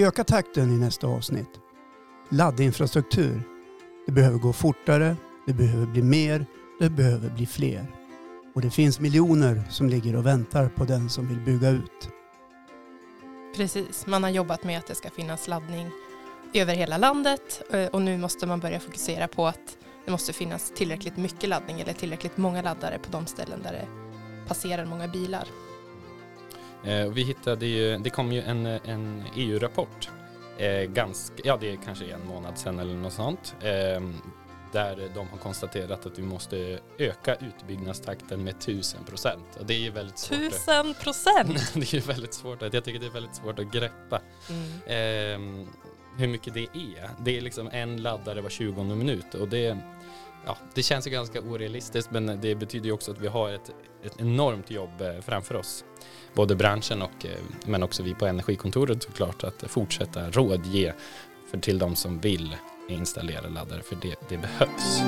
Öka takten i nästa avsnitt. Laddinfrastruktur. Det behöver gå fortare, det behöver bli mer, det behöver bli fler. Och det finns miljoner som ligger och väntar på den som vill bygga ut. Precis, man har jobbat med att det ska finnas laddning över hela landet eh, och nu måste man börja fokusera på att det måste finnas tillräckligt mycket laddning eller tillräckligt många laddare på de ställen där det passerar många bilar. Eh, vi hittade ju, det kom ju en, en EU-rapport, eh, ganska, ja det är kanske en månad sedan eller något sånt, eh, där de har konstaterat att vi måste öka utbyggnadstakten med tusen procent. Och det är ju väldigt svårt. Tusen procent! det är väldigt svårt, att, jag tycker det är väldigt svårt att greppa. Mm. Eh, hur mycket det är. Det är liksom en laddare var 20 minut och det, ja, det känns ju ganska orealistiskt men det betyder ju också att vi har ett, ett enormt jobb eh, framför oss. Både branschen och eh, men också vi på Energikontoret såklart att fortsätta rådge för till de som vill installera laddare för det, det behövs.